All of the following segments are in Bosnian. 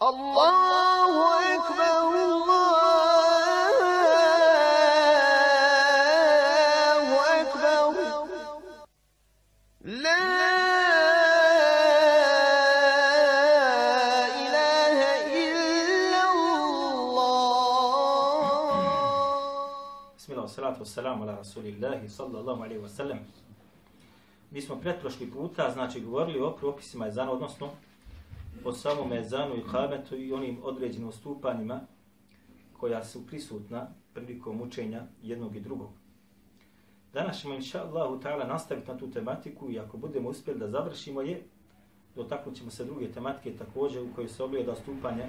Allahu ekber Allahu ekber La ilahe illallah. Bismillah, salatu wassalamu ala rasulillahi sallallahu alaihi wasallam Mi smo pretprošli puta, znači govorili o propisima i odnosno o samom ezanu i kametu i onim određenim ustupanjima koja su prisutna prilikom učenja jednog i drugog. Danas ćemo, inša Allahu ta'ala, nastaviti na tu tematiku i ako budemo uspjeli da završimo je, dotaknut ćemo se druge tematike također u kojoj se ogleda stupanje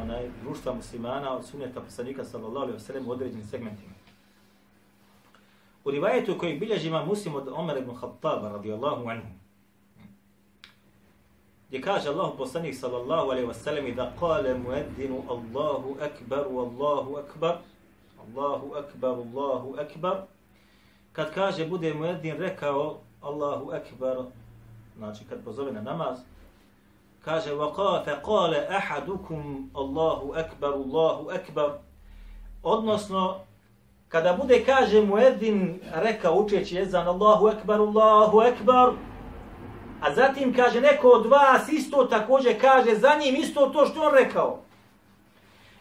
onaj društva muslimana od suneta poslanika sallallahu alaihi wa sallam u određenim segmentima. U rivajetu koji bilježi ima muslim od Omer ibn Khattaba radijallahu anhu, gdje kaže Allahu poslanik sallallahu alejhi ve sellem da kale mueddinu Allahu akbar, Allahu akbar, Allahu akbar, Allahu akbar, kad kaže bude mueddin rekao Allahu akbar, znači kad pozove na namaz, kaže وَقَا فَقَالَ أَحَدُكُمْ Allahu akbar, Allahu akbar. Odnosno, kada bude, kaže muedin, reka učeći jezan Allahu akbar, Allahu akbar, A zatim kaže neko od vas isto također kaže za njim isto to što on rekao.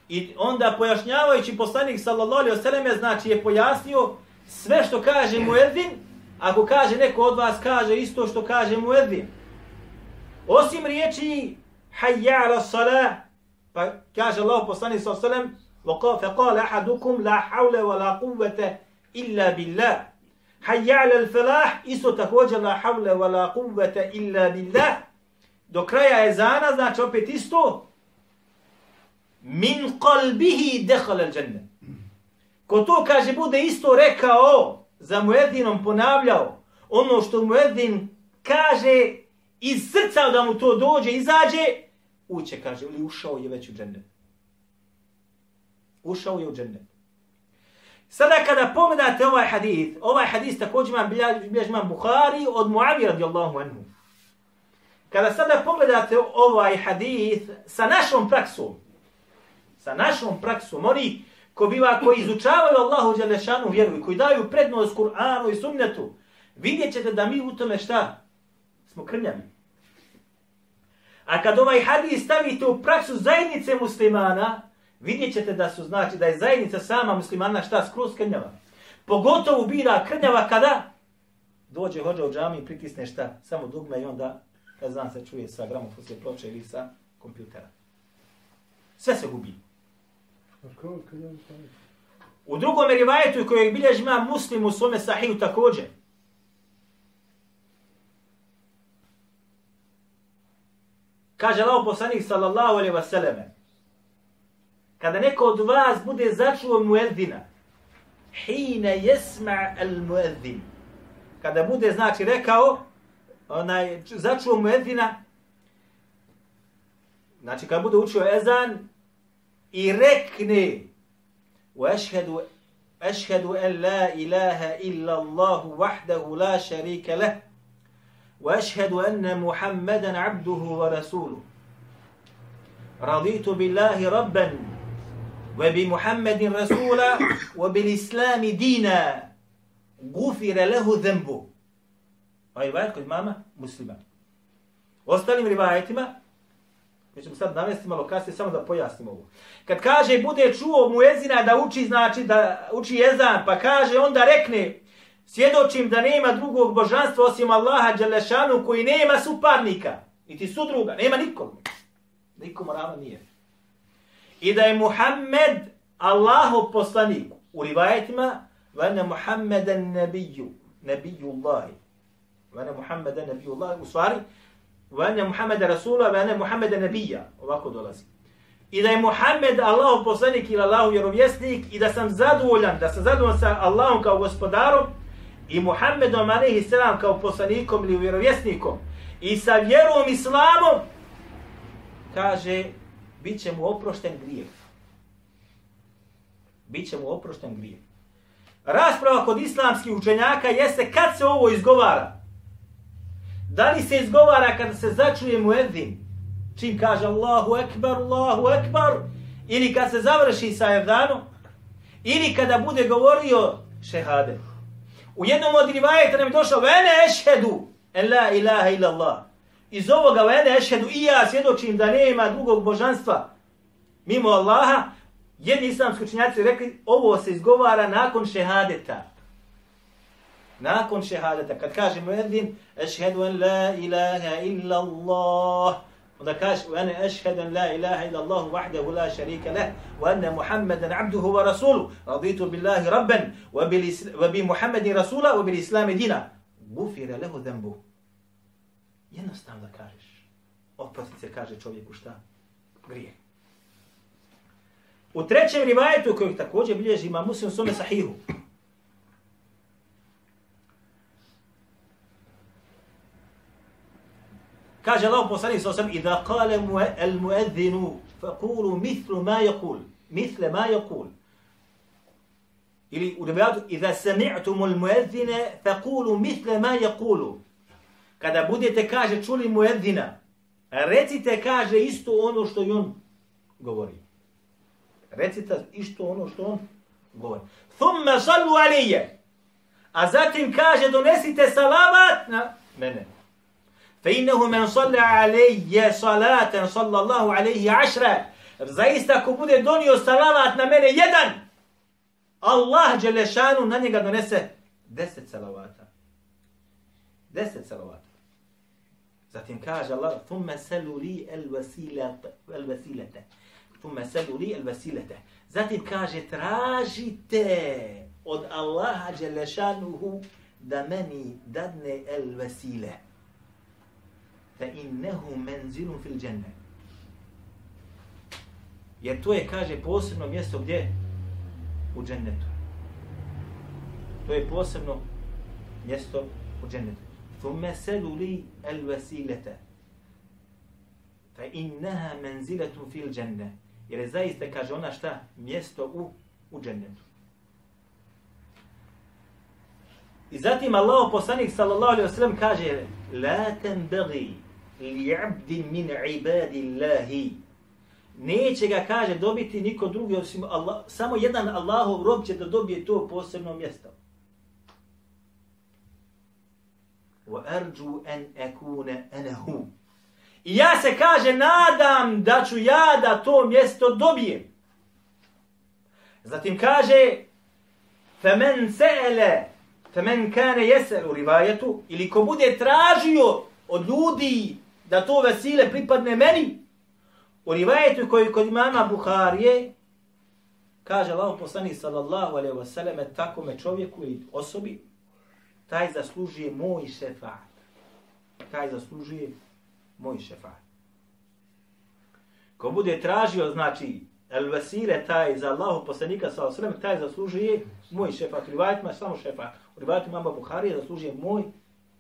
I onda pojašnjavajući poslanik sallallahu alejhi ve selleme znači je pojasnio sve što kaže mu Edvin, ako kaže neko od vas kaže isto što kaže mu Edvin. Osim riječi hayya ala salah, pa kaže Allah poslanik sallallahu alejhi ve sellem, "Wa qala ahadukum la hawla wa la quwwata illa billah." Hayya al-falah, isto također la havle wa la kuvvete illa billah. Do kraja ezana, znači opet isto, min qalbihi dehal al -đenne. Ko to kaže, bude isto rekao, za Muedinom ponavljao, ono što Muedin kaže, iz srca da mu to dođe, izađe, uće, kaže, ili ušao je već u džennet. Ušao je u džennet. Sada kada pogledate ovaj hadith, ovaj hadith također imam bilježi imam Bukhari od Muavi radijallahu anhu. Kada sada pogledate ovaj hadith sa našom praksom, sa našom praksom, oni ko biva, koji izučavaju Allahu Đelešanu vjeru i koji daju prednost Kur'anu i sunnetu, vidjet ćete da mi u tome šta? Smo krnjavi. A kad ovaj hadis stavite u praksu zajednice muslimana, vidjet ćete da su znači da je zajednica sama muslimana šta skroz krnjava. Pogotovo bira krnjava kada dođe hođa u džami i pritisne šta, samo dugme i onda kad znam se čuje sa gramofonske ploče ili sa kompjutera. Sve se gubi. U drugom rivajetu kojeg bilježi ima muslim u svome sahiju također. Kaže Allah poslanik sallallahu alaihi wa sallame, kada neko od vas bude začuo mueddina, hine jesma al mueddin, kada bude, znači, rekao, onaj, začuo mueddina, znači, kada bude učio ezan, i rekne, u ešhedu, ešhedu en la ilaha illa Allahu wahdahu la šarika leh, واشهد ان محمدا عبده ورسوله رضيت بالله ربا وبمحمد رسولا وبالإسلام دينا غفر له ذنبه Ovaj rivajet kod mama muslima. U ostalim rivajetima, koji ćemo sad navesti malo kasnije, samo da pojasnim ovo. Kad kaže, bude čuo mu jezina da uči, znači da uči jezan, pa kaže, onda rekne, svjedočim da nema drugog božanstva osim Allaha Đalešanu koji nema suparnika, niti sudruga, nema nikog. Nikom ravno nije i da je Muhammed Allahov poslanik. U rivajetima vana Muhammeden nebiju nebiju Allahi vana Muhammeden nebiju Allahi u stvari vana Muhammeda Rasula vana Muhammeda nebija ovako dolazi. I da je Muhammed Allahov poslanik ili Allahov vjerovjesnik i da sam zadovoljan da sam zadovoljan sa Allahom kao gospodarom i Muhammedom alaihi selam kao poslanikom ili vjerovjesnikom i sa vjerom islamom kaže bit će mu oprošten grijeh. Bit će mu oprošten grijeh. Rasprava kod islamskih učenjaka jeste kad se ovo izgovara. Da li se izgovara kada se začuje muedzin? čim kaže Allahu Ekber, Allahu Ekber, ili kad se završi sa evdanom, ili kada bude govorio šehade. U jednom od rivajeta nam je došao, vene ešhedu, en la ilaha illa Allah. Iz ovoga vene ešhedu i ja svjedočim da nema drugog božanstva mimo Allaha, jedni islamski učinjaci rekli, ovo se izgovara nakon šehadeta. Nakon šehadeta, kad kaže mueddin, ešhedu en la ilaha illa Allah, onda kaže, wa ana ešhedu en la ilaha illa Allah wahdahu la sharika leh, wa anna Muhammeden abduhu wa rasuluhu, raditu billahi rabban, wa, bi Muhammedin bil wa bi Jednostavno da kažeš. Oprostit se kaže čovjeku šta? Grije. U trećem rivajetu kojeg također bilježi ima muslim svome sahihu. Kaže Allah poslanik sa osam, Iza kale al muedzinu, faqulu mithlu ma yakul. Mithle ma yakul. Ili u rivajatu, Iza sami'tumu al muedzine, faqulu mithle ma yakulu kada budete, kaže, čuli mu Edina, recite, kaže, isto ono što i on govori. Recite isto ono što on govori. Thumme salu alije. A zatim kaže, donesite salavat na mene. Fe innehu men salla alije salaten sallallahu alaihi ašra. Zaista ako bude donio salavat na mene jedan, Allah Đelešanu na njega donese deset salavata. Deset salavata. Zatim kaže Allah, ثم سلوا لي الوسيلة الوسيلة ثم سلوا لي الوسيلة Zatim kaže, tražite od Allaha Đelešanuhu da meni dadne el vesile. fa innehu menzilun fil dženne. Jer to je, kaže, posebno mjesto gdje? U džennetu. To je posebno mjesto u džennetu. Thumme selu li el vesilete. Fa inneha menziletun. Jer je zaista, kaže ona šta? Mjesto u, u džennetu. I zatim Allah poslanik sallallahu alaihi wasallam kaže La tenbegi li abdi min ibadillahi. Neće ga, kaže, dobiti niko drugi osim Allah. Samo jedan Allahov rob će da dobije to posebno mjesto. Wa arju an akuna anahu. I ja se, kaže, nadam da ću ja da to mjesto dobijem. Zatim kaže, فَمَنْ سَأَلَ فَمَنْ كَانَ يَسَلُ rivajetu, ili ko bude tražio od ljudi da to vesile pripadne meni. U rivajetu koji kod imama Buharije, kaže Allah poslanik sallallahu alaihi wa sallam, takome čovjeku ili osobi, taj zaslužuje moj šefat. Taj zaslužuje moj šefat. Ko bude tražio, znači, el vesile taj za Allahu poslanika sallallahu osrem, taj zaslužuje moj šefat. U rivajetima samo šefat. U rivajetu mama Buharije zaslužuje moj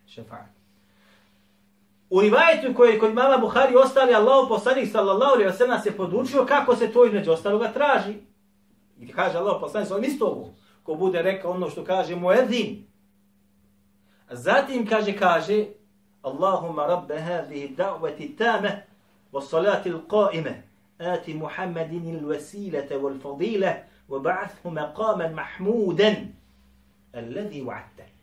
šefat. U rivajetu koji je kod mama Buhari ostali Allahu poslanik sallallahu alejhi ve sellem se podučio kako se to između ostaloga traži. I kaže Allahu poslanik sallallahu isto ovo. Ko bude rekao ono što kaže Moedin, Zatim kaže kaže Allahumma rabb hadhihi da'wati tame, wa salati al-qa'imah ati Muhammadin al-wasilata wal fadila wa ba'athhu maqaman mahmudan alladhi wa'adtahu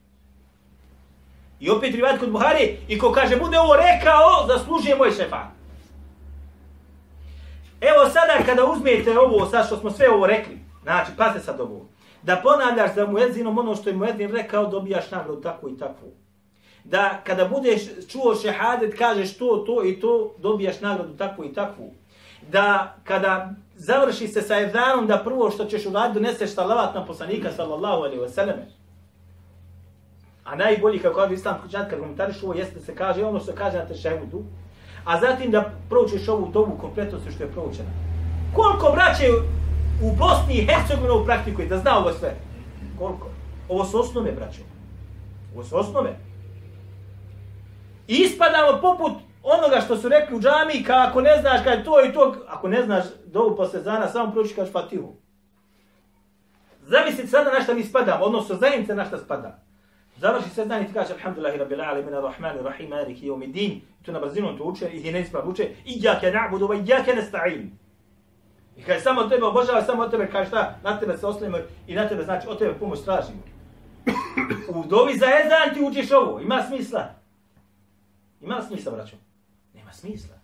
I opet rivad kod Buhari, i ko kaže, bude ovo rekao, zaslužuje moj šefa. Evo sada kada uzmete ovo, sad što smo sve ovo rekli, znači, pazite sad ovo, da ponavljaš za muezinom ono što je muezin rekao, dobijaš nagradu takvu i takvu. Da kada budeš čuo šehadet, kažeš to, to i to, dobijaš nagradu takvu i takvu. Da kada završi se sa evdanom, da prvo što ćeš uraditi, doneseš salavat na poslanika, sallallahu alaihi wa sallam. A najbolji kako kaže islam kućanat kad komentariš ovo jeste da se kaže ono što kaže na tešehudu, a zatim da proučiš ovu dobu kompletnosti što je proučena. Koliko braće u Bosni i Hercegovini praktikuje da zna ovo sve? Koliko? Ovo su osnove, braćo. Ovo su osnove. I ispadamo poput onoga što su rekli u džami, ako ne znaš kada to i to, ako ne znaš dovu posle zana, samo proći kaš Fatihu. Zamislite sada na šta mi spadamo, odnosno zajednice na šta spada. Završi se znanje i ti kaže Alhamdulillahi Rabbil Alamin Ar-Rahman Rahim Maliki Yawmiddin. Tu na brzinu to uče i ne isprav uče. Iyake na'budu wa iyake nasta'in. I kaže samo tebe obožava, samo tebe kaže šta, na tebe se oslanjamo i na tebe znači od tebe pomoć tražimo. U dovi za ezan ti učiš ovo, ima smisla. Ima smisla, braćo? Nema smisla.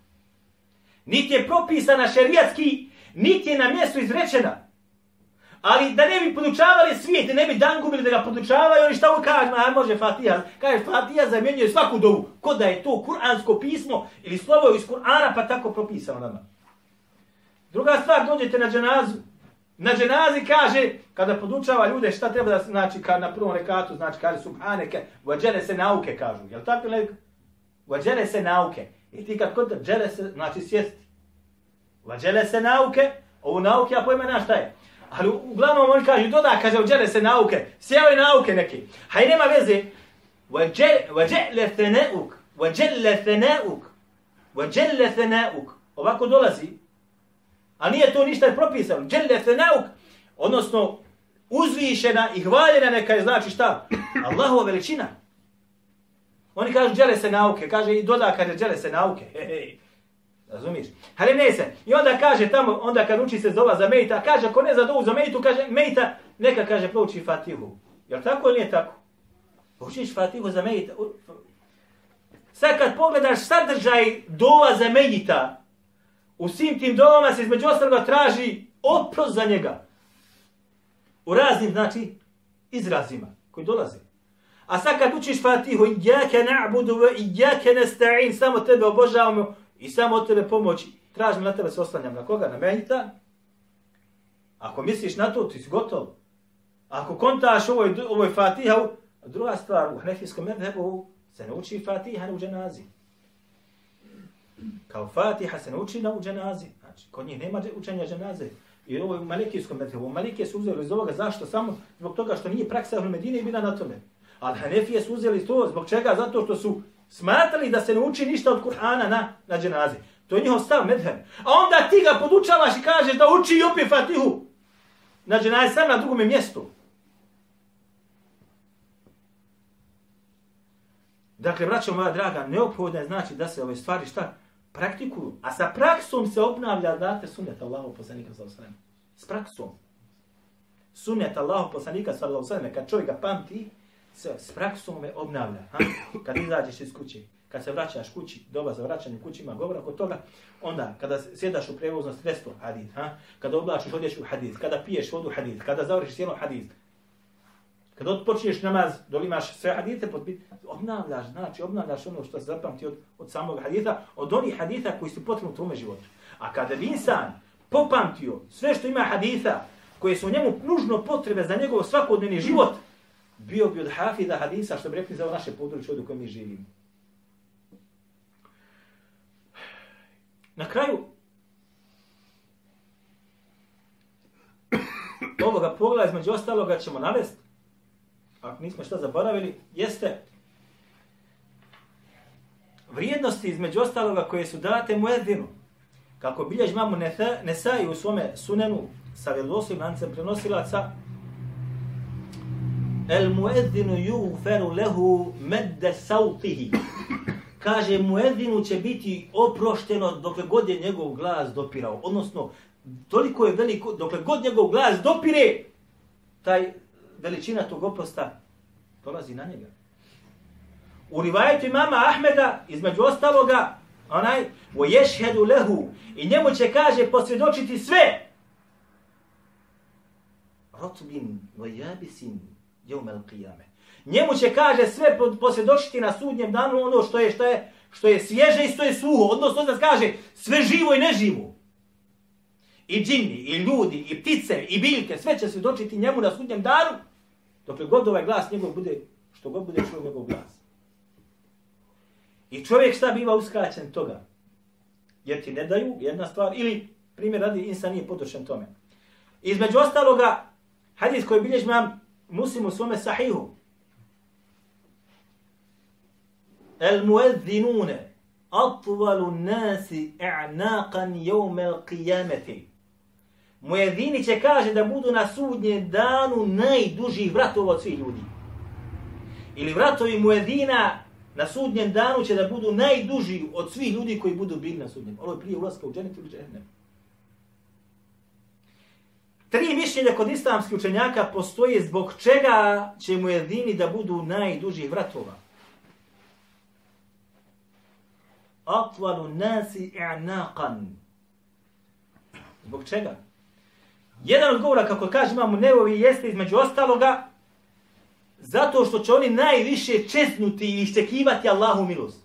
Niti je propisana šerijatski, niti je na mjestu izrečena. Ali da ne bi podučavali svijet, ne bi dan gubili da ga podučavaju, oni šta ovo kažu, a može Fatiha. Kaže, Fatiha zamjenjuje svaku dovu. Ko da je to kuransko pismo ili slovo iz Kur'ana, pa tako propisano nama. Druga stvar, dođete na dženazu. Na dženazi kaže, kada podučava ljude šta treba da znači, kad na prvom rekatu, znači kaže subhaneke, vađene se nauke, kažu. Jel tako ili? Vađene se nauke. I ti kad kod džele se, znači sjesti. Vađele se nauke, ovu nauke, ja pojme na šta je? Ali uglavnom on kaže, doda, kaže, uđele se nauke, sjave nauke neki. Haj nema veze. Vađele theneuk, vađele theneuk, vađele theneuk. Ovako dolazi. A nije to ništa propisano. se theneuk, odnosno uzvišena i hvaljena neka je znači šta? Allahova veličina. Oni kažu, džele se nauke. Kaže, i doda, kaže, džele se nauke. He, he. Razumiješ? Ali ne se. I onda kaže tamo, onda kad uči se zova za mejta, kaže ako ne za dovu za mejtu, kaže mejta, neka kaže prouči fatihu. Jel tako ili nije tako? Učiš fatihu za mejta. Sad kad pogledaš sadržaj dova za mejta, u svim tim dovama se između ostaloga traži oprost za njega. U raznim, znači, izrazima koji dolaze. A sad kad učiš fatihu, iyyake na'budu ve iyyake nesta'in, samo tebe obožavamo, I samo od tebe pomoći, tražim na tebe se oslanjam. Na koga? Na menjita? Ako misliš na to, ti si gotov. Ako kontaš ovoj, ovoj fatiha, druga stvar, u hnefijskom medhebu se ne uči fatiha u dženazi. Kao fatiha se ne uči na u dženazi. Znači, kod njih nema učenja dženaze. I ovo je u malikijskom medhebu. Malikije su uzeli iz ovoga. Zašto? Samo zbog toga što nije praksa u Medine i bila na tome. Ali Hanefije su uzeli to. Zbog čega? Zato što su smatrali da se ne uči ništa od Kur'ana na, na dženazi. To je njihov stav, medhem. A onda ti ga podučavaš i kažeš da uči i opet Fatihu. Na dženazi sam na drugom mjestu. Dakle, braćo moja draga, neophodno je znači da se ove stvari šta praktikuju. A sa praksom se obnavlja, znate, sunnet Allahu poslanika sa osvrame. S praksom. Sunnet Allahu poslanika sa osvrame, kad čovjek ga pamti, se s praksom me obnavlja. Ha? Kad izađeš iz kuće, kad se vraćaš kući, doba za vraćanje kući ima govora kod toga, onda kada sjedaš u prevozno sredstvo, hadid, ha? kada oblačiš odjeću, hadid, kada piješ vodu, hadid, kada završiš sjelo, hadid, Kad odpočneš namaz, doli imaš sve hadite, podbit, obnavljaš, znači obnavljaš ono što se zapamti od, od samog hadita, od onih hadita koji su potrebni u tome životu. A kada bi insan popamtio sve što ima haditha, koje su njemu nužno potrebe za njegov svakodnevni život, bio bi od hafida hadisa što bi rekli za naše područje od kojem mi živimo. Na kraju ovoga pogleda između ostaloga ćemo navesti, ako nismo šta zaboravili, jeste vrijednosti između ostaloga koje su date mu edinu. Kako biljež mamu Nesai u svome sunenu sa vjelosim lancem prenosilaca, El muedzinu yuferu lehu medde sautihi. Kaže, muedzinu će biti oprošteno dokle god je njegov glas dopirao. Odnosno, toliko je veliko, dokle god njegov glas dopire, taj veličina tog oprosta dolazi na njega. U rivajetu imama Ahmeda, između ostaloga, onaj, o ješhedu lehu, i njemu će, kaže, posvjedočiti sve. Rotubin, o jabisin, jeumel qiyame. Njemu će kaže sve posvjedočiti na sudnjem danu ono što je što je što je svježe i što je suho, odnosno da kaže sve živo i neživo. I džini, i ljudi, i ptice, i biljke, sve će svjedočiti njemu na sudnjem danu, Dokle god ovaj glas njegov bude, što god bude čuo njegov glas. I čovjek šta biva uskraćen toga? Jer ti ne daju jedna stvar, ili primjer radi, insan nije potrošen tome. Između ostaloga, hadis koji bilježi imam muslim u svome sahihu. El muezzinune, atvalu nasi i'naqan jevme al qiyameti. Mujedini će kaže da budu na sudnjem danu najduži vratova od svih ljudi. Ili vratovi Mujedina na sudnjem danu će da budu najduži od svih ljudi koji budu bili na sudnjem. Ovo je prije ulaska u dženet ili dženet. Tri mišljenja kod islamskih učenjaka postoje zbog čega će muedini da budu najdužih vratova. Atvalu nasi i'naqan. Zbog čega? Jedan od govora, kako kaže imamo nevovi, jeste između ostaloga, zato što će oni najviše česnuti i iščekivati Allahu milost.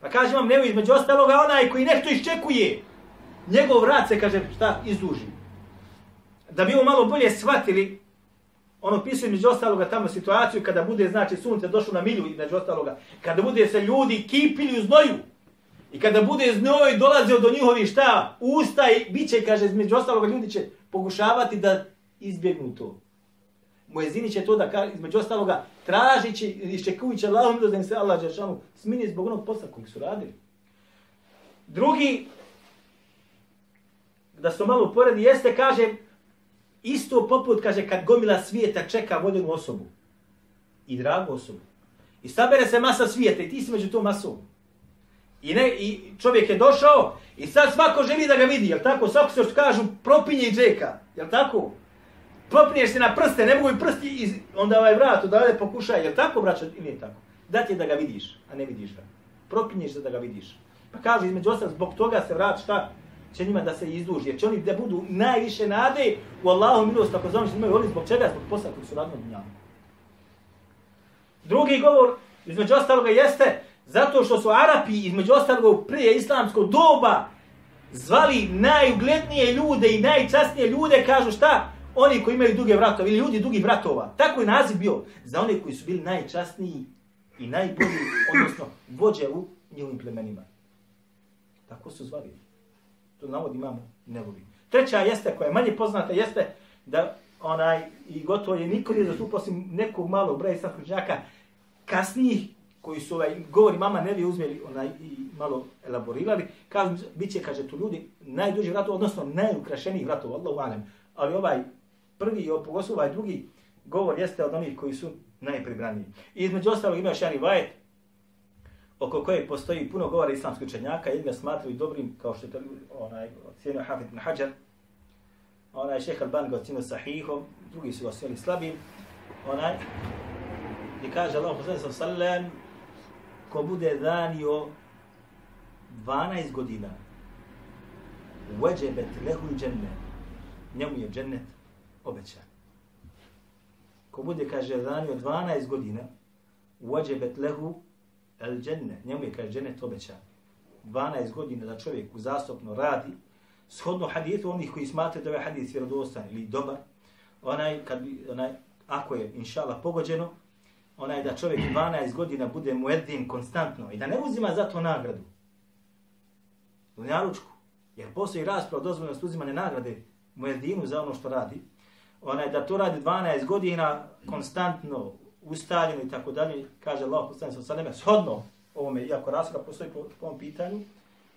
Pa kaže imam nevovi, između ostaloga, onaj koji nešto iščekuje, njegov vrat se, kaže, šta, izduži. Da bi ovo malo bolje shvatili, ono opisuje među ostaloga tamo situaciju kada bude, znači, sunce došlo na milju, među ostaloga, kada bude se ljudi kipili u znoju, i kada bude znoj dolazio do njihovi šta, usta i bit će, kaže, među ostaloga ljudi će pokušavati da izbjegnu to. Mojezini će to da kaže, između ostaloga, tražit će, iščekujući Allahom da im se Allah Đeršanu smini zbog onog posla kojeg su radili. Drugi, da se malo poredi, jeste, kaže, isto poput, kaže, kad gomila svijeta čeka voljenu osobu. I dragu osobu. I sabere se masa svijeta i ti si među tom masom. I, ne, I čovjek je došao i sad svako želi da ga vidi, jel tako? Svako se kažu, propinje i džeka, jel tako? Propinješ se na prste, ne mogu i prsti, iz... onda ovaj vrat odavde pokušaj, jel tako, braćo, ili nije tako? Da ti je da ga vidiš, a ne vidiš ga. Propinješ se da ga vidiš. Pa kaže, između ostalog, zbog toga se vrat, šta? će njima da se izduži, jer će oni da budu najviše nade u Allahu milost, ako znam što imaju oni zbog čega, zbog posla koji su radili u. Drugi govor, između ostaloga, jeste zato što su Arapi, između ostalog, prije islamskog doba, zvali najuglednije ljude i najčasnije ljude, kažu šta? Oni koji imaju duge vratove, ili ljudi dugih vratova. Tako je naziv bio za one koji su bili najčasniji i najbolji, odnosno vođe u njihovim plemenima. Tako su zvali. To navod imamo nevovi. Treća jeste, koja je manje poznata, jeste da onaj, i gotovo je niko nije zastupao osim nekog malog broja islamskog džaka, kasnijih koji su ovaj, govori mama ne bi uzmeli onaj, i malo elaborirali, kažu, bit će, kaže, tu ljudi najduži vratov, odnosno najukrašeniji vratova Allah uvalem. Ali ovaj prvi, i pogotovo ovaj drugi govor jeste od onih koji su najpribraniji. I između ostalog ima još jedan vajet, oko koje postoji puno govora islamskih učenjaka, jedni ga smatraju dobrim, kao što je to onaj, ocjenio Hafid ibn Hajar, onaj šeha Alban ga ocjenio sahihom, drugi su ga ocjenili slabim, onaj, i kaže Allah poslani sallam, ko bude danio 12 godina, uveđebet lehu i džennet, njemu je džennet obećan. Ko bude, kaže, danio 12 godina, uveđebet lehu el dženne, njemu je kaže džennet obećan. 12 godina da čovjek uzastopno radi, shodno hadijetu onih koji smatraju da je ovaj hadith vjerodostan ili dobar, onaj, kad bi, onaj, ako je, inšala, pogođeno, ona onaj da čovjek 12 godina bude mueddin konstantno i da ne uzima za to nagradu. U naručku. Jer postoji raspravo dozvoljnost uzimane nagrade mueddinu za ono što radi. Onaj da to radi 12 godina konstantno ustaljeno i tako dalje, kaže Allah poslani sa sveme, shodno ovome, iako rasprava postoji po, po ovom pitanju,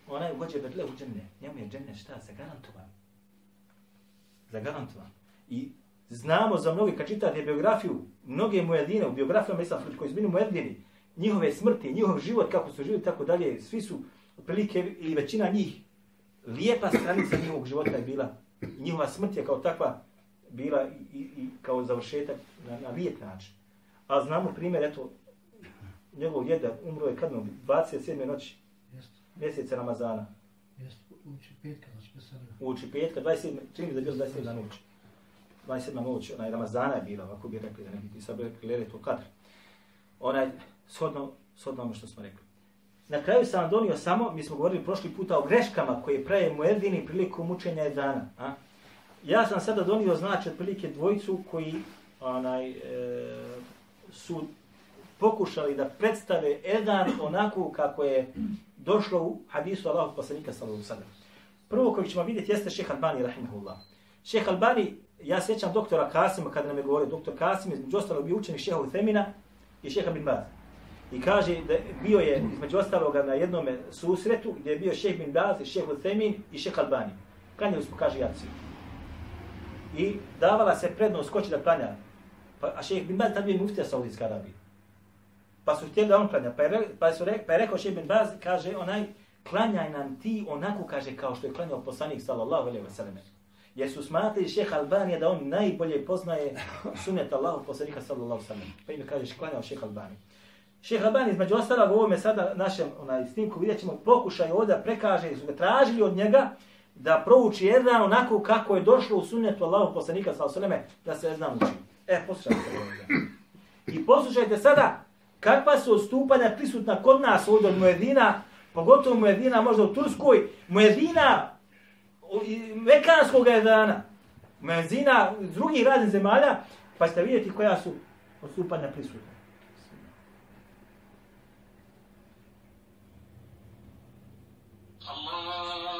ona je ugođe bedle u džene. Njemu je džene šta? Zagarantovan. Zagarantovan. I znamo za mnoge, kad čitate biografiju, mnoge mujedine u biografijama islamskih koji su bili mujedini, njihove smrti, njihov život, kako su živjeli, tako dalje, svi su, otprilike, ili većina njih, lijepa stranica njihovog života je bila. I njihova smrt je kao takva bila i, i, i kao završetak na, na lijep način. A znamo primjer, eto, njegov djeda umro je kad mu 27. noći mjeseca Ramazana. Uči petka, znači Uči petka, 27. čini da je bilo 27. noć. 27. noć, onaj Ramazana je bila, ako bi rekli, da ne bi sad rekli, to kadr. Onaj, shodno, shodno ono što smo rekli. Na kraju sam donio samo, mi smo govorili prošli puta o greškama koje praje muedini prilikom učenja Edana. A? Ja sam sada donio znači otprilike dvojicu koji onaj, e, su pokušali da predstave Edan onako kako je došlo u hadisu Allahu poslanika sallallahu alejhi ve Prvo koji ćemo vidjeti jeste Šejh Albani rahimehullah. Šejh Albani, ja sećam doktora Kasima kada nam je govorio doktor Kasim između ostalog bio učenik Šejha Uthemina i Šejha bin Baz. I kaže da bio je između ostaloga na jednom susretu gdje je bio Šejh bin Baz i Šejh Uthemin i Šejh Albani. Klanjali smo kaže jaci. I davala se prednost ko će da klanja Pa, a šejh bin Baz tad bio muftija Saudijska Arabija. Pa su htjeli da on klanja. Pa je, pa su re, pa je rekao šejh bin Baz, kaže onaj, klanjaj nam ti onako, kaže, kao što je klanjao poslanik sallallahu alejhi ve sallam. Jer su smatrali šejh Albanija da on najbolje poznaje sunnet Allahu poslanika sallallahu alejhi ve sellem. Pa ime kaže klanjao šejh Albanija. Šejh Albani između ostalog u ovome sada našem onaj snimku vidjet ćemo pokušaj ovdje prekaže, su ga tražili od njega da prouči jedan onako kako je došlo u sunnetu Allahu poslanika sallallahu alejhi ve da se ezan uči. E, poslušajte ovdje. I poslušajte sada kakva su odstupanja prisutna kod nas ovdje od Muedina, pogotovo Muedina možda u Turskoj, Muedina Mekanskog dana, Mezina, drugi raznih zemalja, pa ćete vidjeti koja su odstupanja prisutna. Allah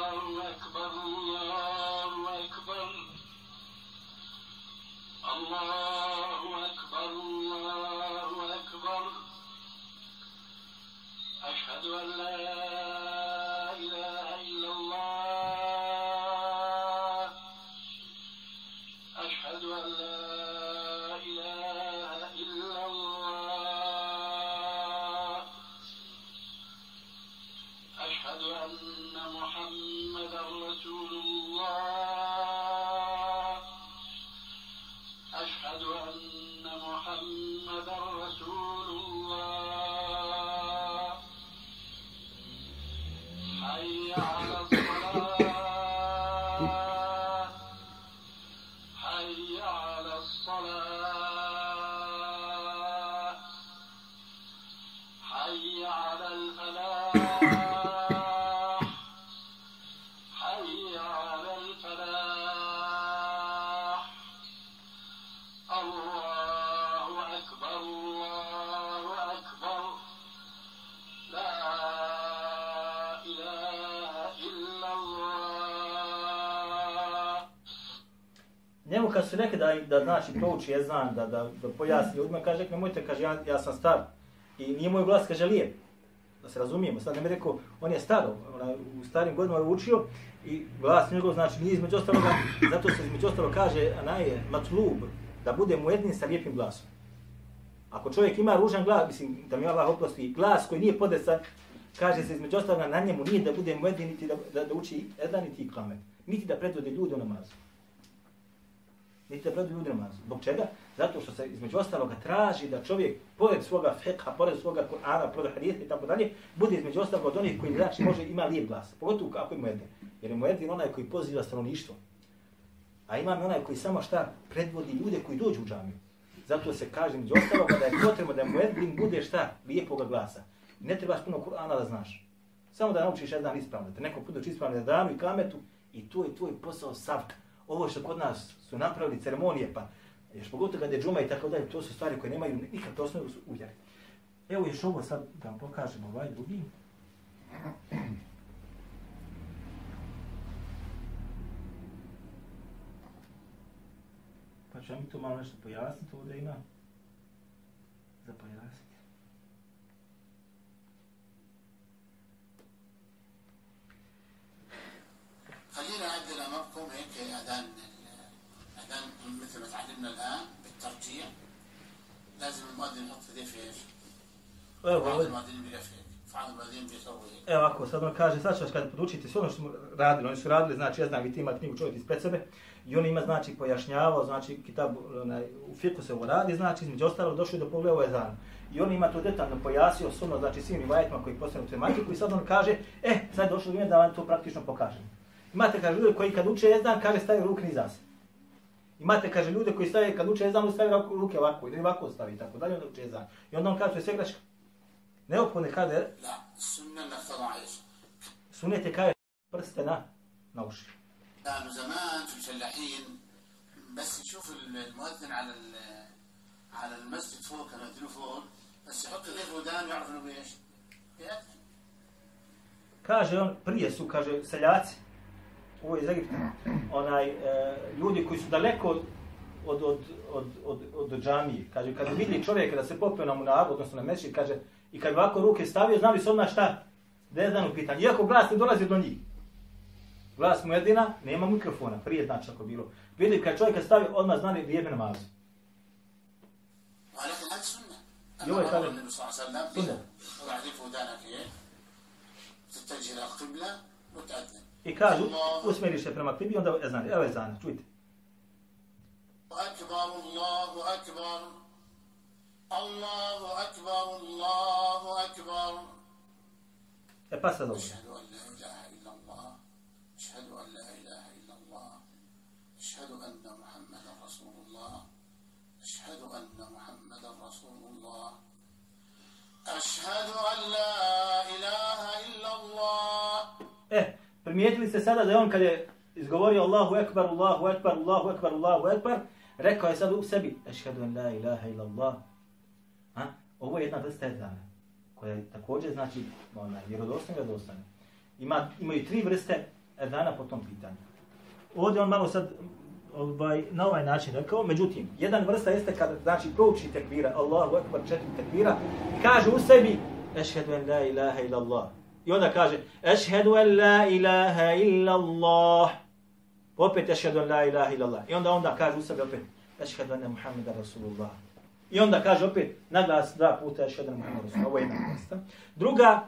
حي على الفلاح حي على الفلاح الله أكبر الله أكبر لا إله إلا الله Njemu kad su rekli da, da znači prouči ezan, da, da, da pojasni ljudima, kaže, nemojte, kaže, ja, ja sam star. I nije moj glas, kaže, lijep. Da se razumijemo. Sad ne mi rekao, on je staro, ona, u starim godinama je učio i glas njegov, znači, nije između ostaloga, zato se između ostalo kaže, anaje, matlub, da bude mu jedin sa lijepim glasom. Ako čovjek ima ružan glas, mislim, da mi Allah oprosti, glas koji nije podesan, kaže se između ostaloga na njemu nije da bude mu jedin, niti da, da, da uči jedan, niti klamet, niti da predvode ljude u namazu niti da predaju ljudi namaz. Zbog čega? Zato što se između ostaloga traži da čovjek, pored svoga fekha, pored svoga Kur'ana, pored hadisa i tako dalje, bude između ostaloga od onih koji znači može ima lijep glas. Pogotovo kako je muedin. Jer je muedin onaj koji poziva stanovništvo. A imam onaj koji samo šta predvodi ljude koji dođu u džamiju. Zato se kaže između ostaloga da je potrebno da muedin bude šta lijepoga glasa. Ne trebaš puno Kur'ana da znaš. Samo da naučiš jedan ispravno, da te neko put uči ispravno da dam i kametu i to je tvoj posao savka ovo što kod nas su napravili ceremonije, pa još pogotovo kad je džuma i tako dalje, to su stvari koje nemaju nikakve osnovu u vjeri. Evo još ovo sad da vam pokažem ovaj drugi. Pa ću vam mi to malo nešto pojasniti, ovdje ima za pojasniti. خلينا نعدل امامكم هيك اذان اذان مثل ما تعلمنا الان بالترجيع لازم المؤذن يحط ايديه في ايش؟ Evo, بعض ovdje. المؤذنين بيلف هيك بعض المؤذنين بيسوي هيك Evo ako sad on kaže, sad ću vas kad podučiti sve ono što smo radili, oni su radili, znači ja znam, vi ti imate knjigu čovjek ispred sebe, i on ima znači pojašnjavao, znači kitab, onaj, u fiku se ovo radi, znači između ostalo došli do pogleda ovaj zan. I on ima to detaljno pojasnio suno, znači svim rivajetima koji postanu tematiku i sad on kaže, e, sad je došlo vrijeme da vam to praktično pokažem. Imate, kaže, ljude koji kad uče ezan, kaže, stavaju ruke niza se. Imate, kaže, ljude koji stave, kad uče ezan, stavaju ruke ovako, ili ovako stavi, i tako dalje, onda uče ezan. I onda on kaže, to je sve greška. Neophodno je, kaže, لا السنه انك تضع ايش؟ sunete kaže prste na, na uši. كانوا زمان في الفلاحين بس يشوف المؤذن على ال- على المسجد فوق كانوا يأذنوا فوق بس يحط ايديه في ودان يعرف انه بايش؟ بيأذن Kaže on, prije su, kaže, seljaci, ovo je iz Egipta, onaj, e, ljudi koji su daleko od, od, od, od, od, od, od džamije, kaže, kad vidi čovjeka da se popio na munavu, odnosno na mešći, kaže, i kad bi ovako ruke stavio, znali su odmah šta? Da je jedan u pitanju. Iako glas ne dolazi do njih. Glas mu jedina, nema mikrofona, prije znači ako bilo. Vidi kad čovjeka stavi, odmah znali vrijeme namazu. I ovo je kaže, النبي صلى الله عليه وسلم سنة. ويحذف ودانك ايه تتجه الى القبله وتأذن I kažu, usmjeriš se prema kibli, onda je zanje. evo je zanje, čujte. أكبر الله أكبر الله أكبر الله E pa sad ovdje. Ašhadu an la ilaha illa Allah. Ašhadu an la ilaha illa Allah. Ašhadu anna Muhammeda Rasulullah. Ašhadu anna Eh, primijetili ste sada da je on kad je izgovorio Allahu Ekber, Allahu Ekber, Allahu Ekber, Allahu Ekber, rekao je sad u sebi, Ešhedu en la ilaha ila Allah. Ha? Ovo je jedna vrsta ezana, koja je također znači ona, vjerodostojna i vjerodostojna. Ima, imaju tri vrste ezana po tom pitanju. Ovdje on malo sad ovaj, na ovaj način rekao, međutim, jedan vrsta jeste kad znači prouči tekbira, Allahu Ekber, četiri tekbira, i kaže u sebi, Ešhedu en la ilaha ila Allah. I onda kaže, Ešhedu en la ilaha illa Allah. Opet Ešhedu en la ilaha illa Allah. I onda onda kaže u sebi opet, Ešhedu enne Muhammeda Rasulullah. I onda kaže opet, naglas dva puta Ešhedu ene Muhammeda Rasulullah. Ovo je jedna vrsta. Druga,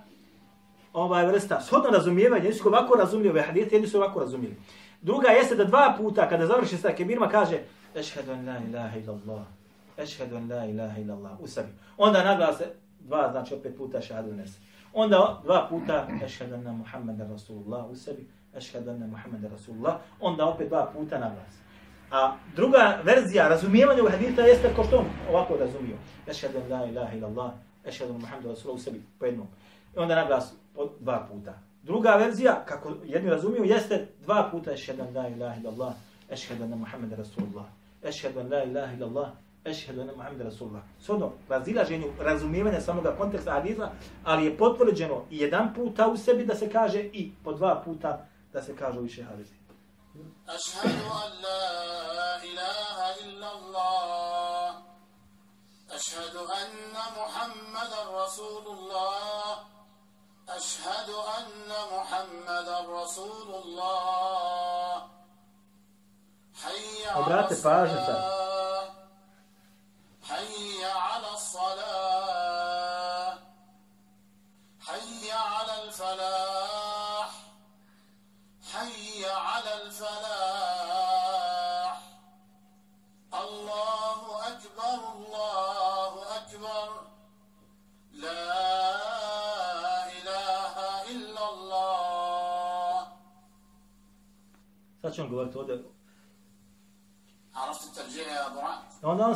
ovaj vrsta, shodno razumijevanje, jedni su ovako razumijeli ove hadite, jedni su ovako razumijeli. Druga jeste da dva puta, kada završi sa kebirima, kaže, Ešhedu en la ilaha illa Allah. Ešhedu en la ilaha illa Allah. U sebi. Onda naglas dva, znači opet puta šahadu nese. Onda dva puta ešhedu anna Muhammeda Rasulullah u sebi, ešhedu anna Muhammeda Rasulullah, onda opet dva puta na glas. A druga verzija razumijevanja u hadita jeste kao što on ovako razumio. Ešhedu la ilaha illallah, ešhedu anna Muhammeda Rasulullah u sebi, po jednom. I onda na glas dva puta. Druga verzija, kako jedni razumiju, jeste dva puta ešhedu la ilaha illallah, ešhedu anna Muhammeda Rasulullah, ešhedu la ilaha illallah, ešhedu ene Muhammed Rasulullah. Svodno, razilaženju razumijevanja samoga konteksta hadisa, ali je potvrđeno i jedan puta u sebi da se kaže i po dva puta da se kaže više hadisa. Ešhedu an la ilaha illa Allah. Ešhedu anna Muhammed Rasulullah. Ešhedu anna Muhammed Rasulullah. Obrate pažnje sad.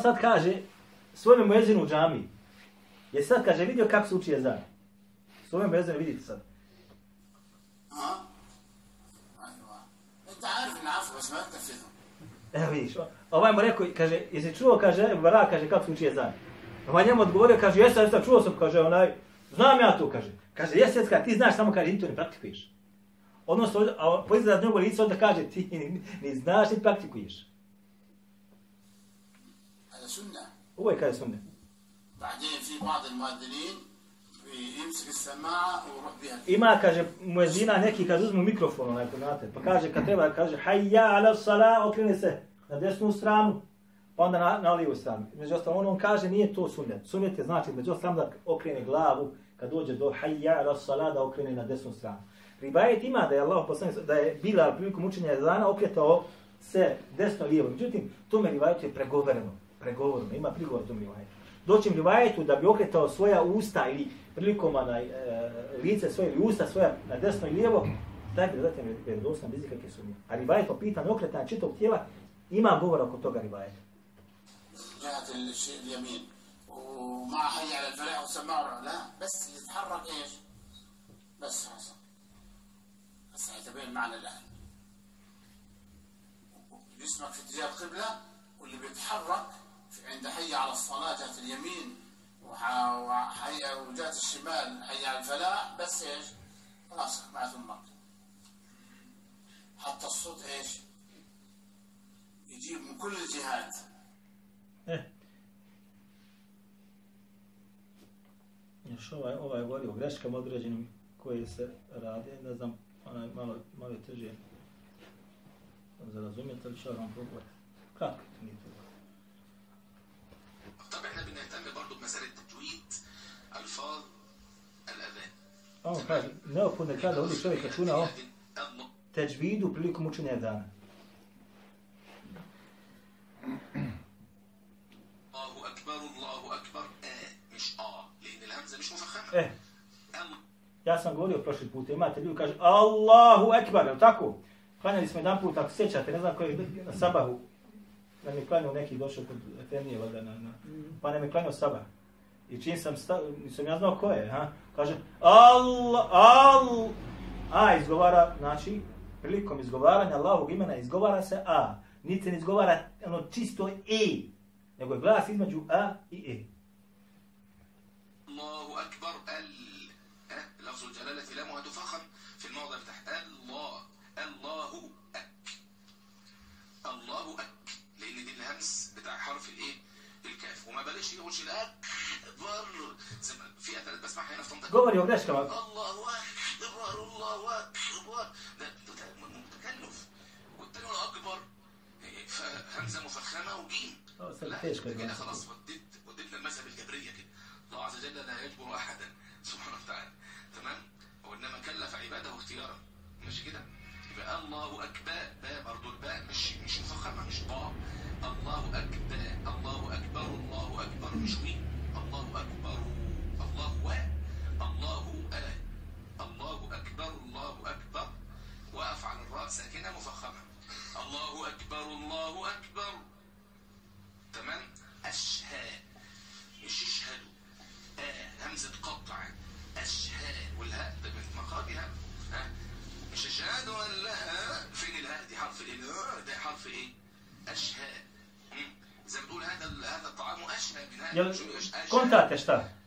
sad kaže svojom mojezinu u džami. Je sad kaže vidio kako se uči ezan. Svojom mojezinu vidite sad. Evo vidiš, ovaj mu rekao, kaže, jesi čuo, kaže, Bara, kaže, kako se uči ezan. Ovaj njemu odgovorio, kaže, jesam, jesam, čuo sam, kaže, onaj, znam ja to, kaže. Kaže, jesi, jesam, ti znaš, samo, kaže, ti ne praktikuješ. Odnosno, a po izgledu lice, onda kaže, ti ni, ni znaš, ni praktikuješ. هذا سنة Ovo je kaže sunne. بعدين في بعض المؤذنين يمسك السماعة ويروح بها Ima, kaže, muezina neki kad uzmu mikrofon, onaj, znate, pa kaže, kad treba, kaže, hajja ala sala, okrene se na desnu stranu, pa onda na, na lijevu stranu. Među ostalom, on, on kaže, nije to sunnet. Sunnet je znači, među ostalom, da okrene glavu, kad dođe do hajja ala sala, da okrene na desnu stranu. Ribajet ima da je Allah poslanik, da je bila prilikom učenja ezana okretao se desno lijevo. Međutim, tome rivajetu je pregovoreno. Pregovoreno, ima prigovor tom rivajetu. Doćem rivajetu da bi okretao svoja usta ili prilikom na e, lice svoje ili usta svoja na desno i lijevo, taj bi zatim je vjerodostan bez ikakve sumnje. A rivajet po pitanju okretanja čitog tijela ima govora oko toga rivajeta. جهة الشيء اليمين ومع حي على الفلاح والسماعة لا بس يتحرك ايش؟ بس حسن بس هيتبين معنى الآن جسمك في اتجاه القبلة واللي بيتحرك في عند حي على الصلاة جهة اليمين وح- وحي وجهة الشمال حي على الفلاح بس إيش؟ راسك مع ثمك حتى الصوت إيش؟ يجيب من كل الجهات E. Još ovaj, ovaj govori o greškama određenim koje se rade, ne znam, onaj malo, malo je teže za razumjeti, ali ću vam probati. Kratko, nije to. طب إحنا بنهتم برضو بمسألة تجويد ألفاظ الأذان. آه فعلا. ناخذ هكذا هو شوية كتونه أهو. تجويد وبليك موتشن أذان. الله أكبر الله أكبر. آه مش آه لأن الهمزة مش مفخمة. إيه. Ja sam govorio prošli put, imate ljudi kaže Allahu Ekber, je li tako? Klanjali smo jedan put, ako sjećate, ne znam koji na sabahu, nam je klanio neki došao kod Efendije vada na, na, pa nam je klanio sabah. I čim sam stao, nisam ja znao ko je, ha? kaže, al, al, a izgovara, znači, prilikom izgovaranja Allahog imena izgovara se a, niti se ne izgovara ono čisto e, nego je glas između a i e. Allahu akbar, al. وشيله وشيله اكبر زي ما في اذانات هنا في طنطا جوه اليوغلاش كمان؟ الله اكبر الله أكبر. ده متكلف. والتاني أكبر. فهمزة مفخمة وجيم آه كده. خلاص وديت وديتنا المذهب الجبرية كده. الله عز وجل لا يجبر أحدا. سبحانه وتعالى. تمام؟ وإنما كلف عباده اختيارا. ماشي كده؟ يبقى الله أكبر. باء برضه الباء مش مش مفخمة مش طاء الله أكبر الله أكبر الله أكبر. مش وي الله أكبر. الله و Ele... Está.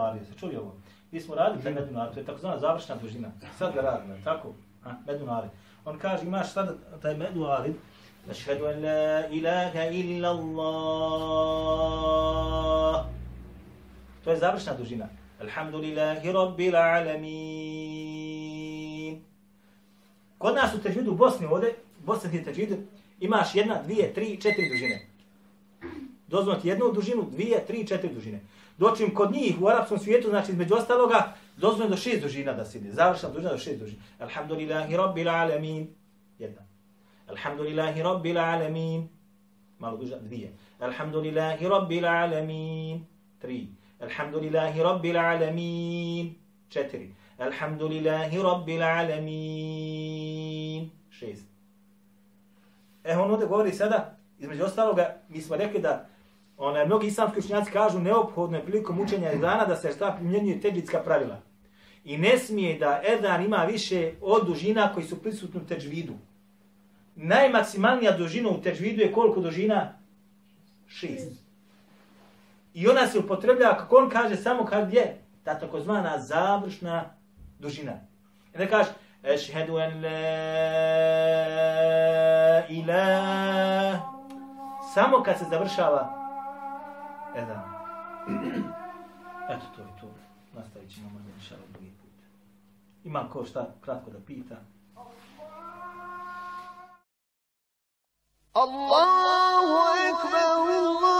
Arid, se čuli ovo? Mi smo radili taj Medun Arid, to je takozvana završna dužina. Sad ga radimo, je tako? A, Medun Arid. On kaže, imaš sada taj Medun Arid, Ašhedu an la ilaha illa Allah. To je završna dužina. Alhamdulillahi rabbil alamin. Kod nas u težvidu u Bosni ovdje, bosanski težvidu, imaš jedna, dvije, tri, četiri dužine. Dozvoliti jednu dužinu, dvije, tri, četiri dužine. Dočim kod njih u arapskom svijetu, znači između ostaloga, dozvoljeno do šest dužina da se ide. Završna dužina do šest dužina. Alhamdulillahi rabbil alamin. Jedna. Alhamdulillahi rabbil alamin. Malo duža, dvije. Alhamdulillahi rabbil alamin. Tri. Alhamdulillahi rabbil alamin. Četiri. Alhamdulillahi rabbil alamin. Šest. E, on ovdje govori sada, između ostaloga, mi smo rekli da onaj, mnogi islamski učenjaci kažu neophodno je prilikom učenja ezana da se šta primjenjuje teđvitska pravila. I ne smije da ezan ima više od dužina koji su prisutni u teđvidu. Najmaksimalnija dužina u teđvidu je koliko dužina? Šest. I ona se upotrebljava, kako on kaže, samo kad je ta takozvana završna dužina. I da kaže, Ešhedu en la ilah. Samo kad se završava eto to je to. Nastavit ćemo možda niša od drugi put. Ima ko šta kratko da pita? Allahu ekber, Allahu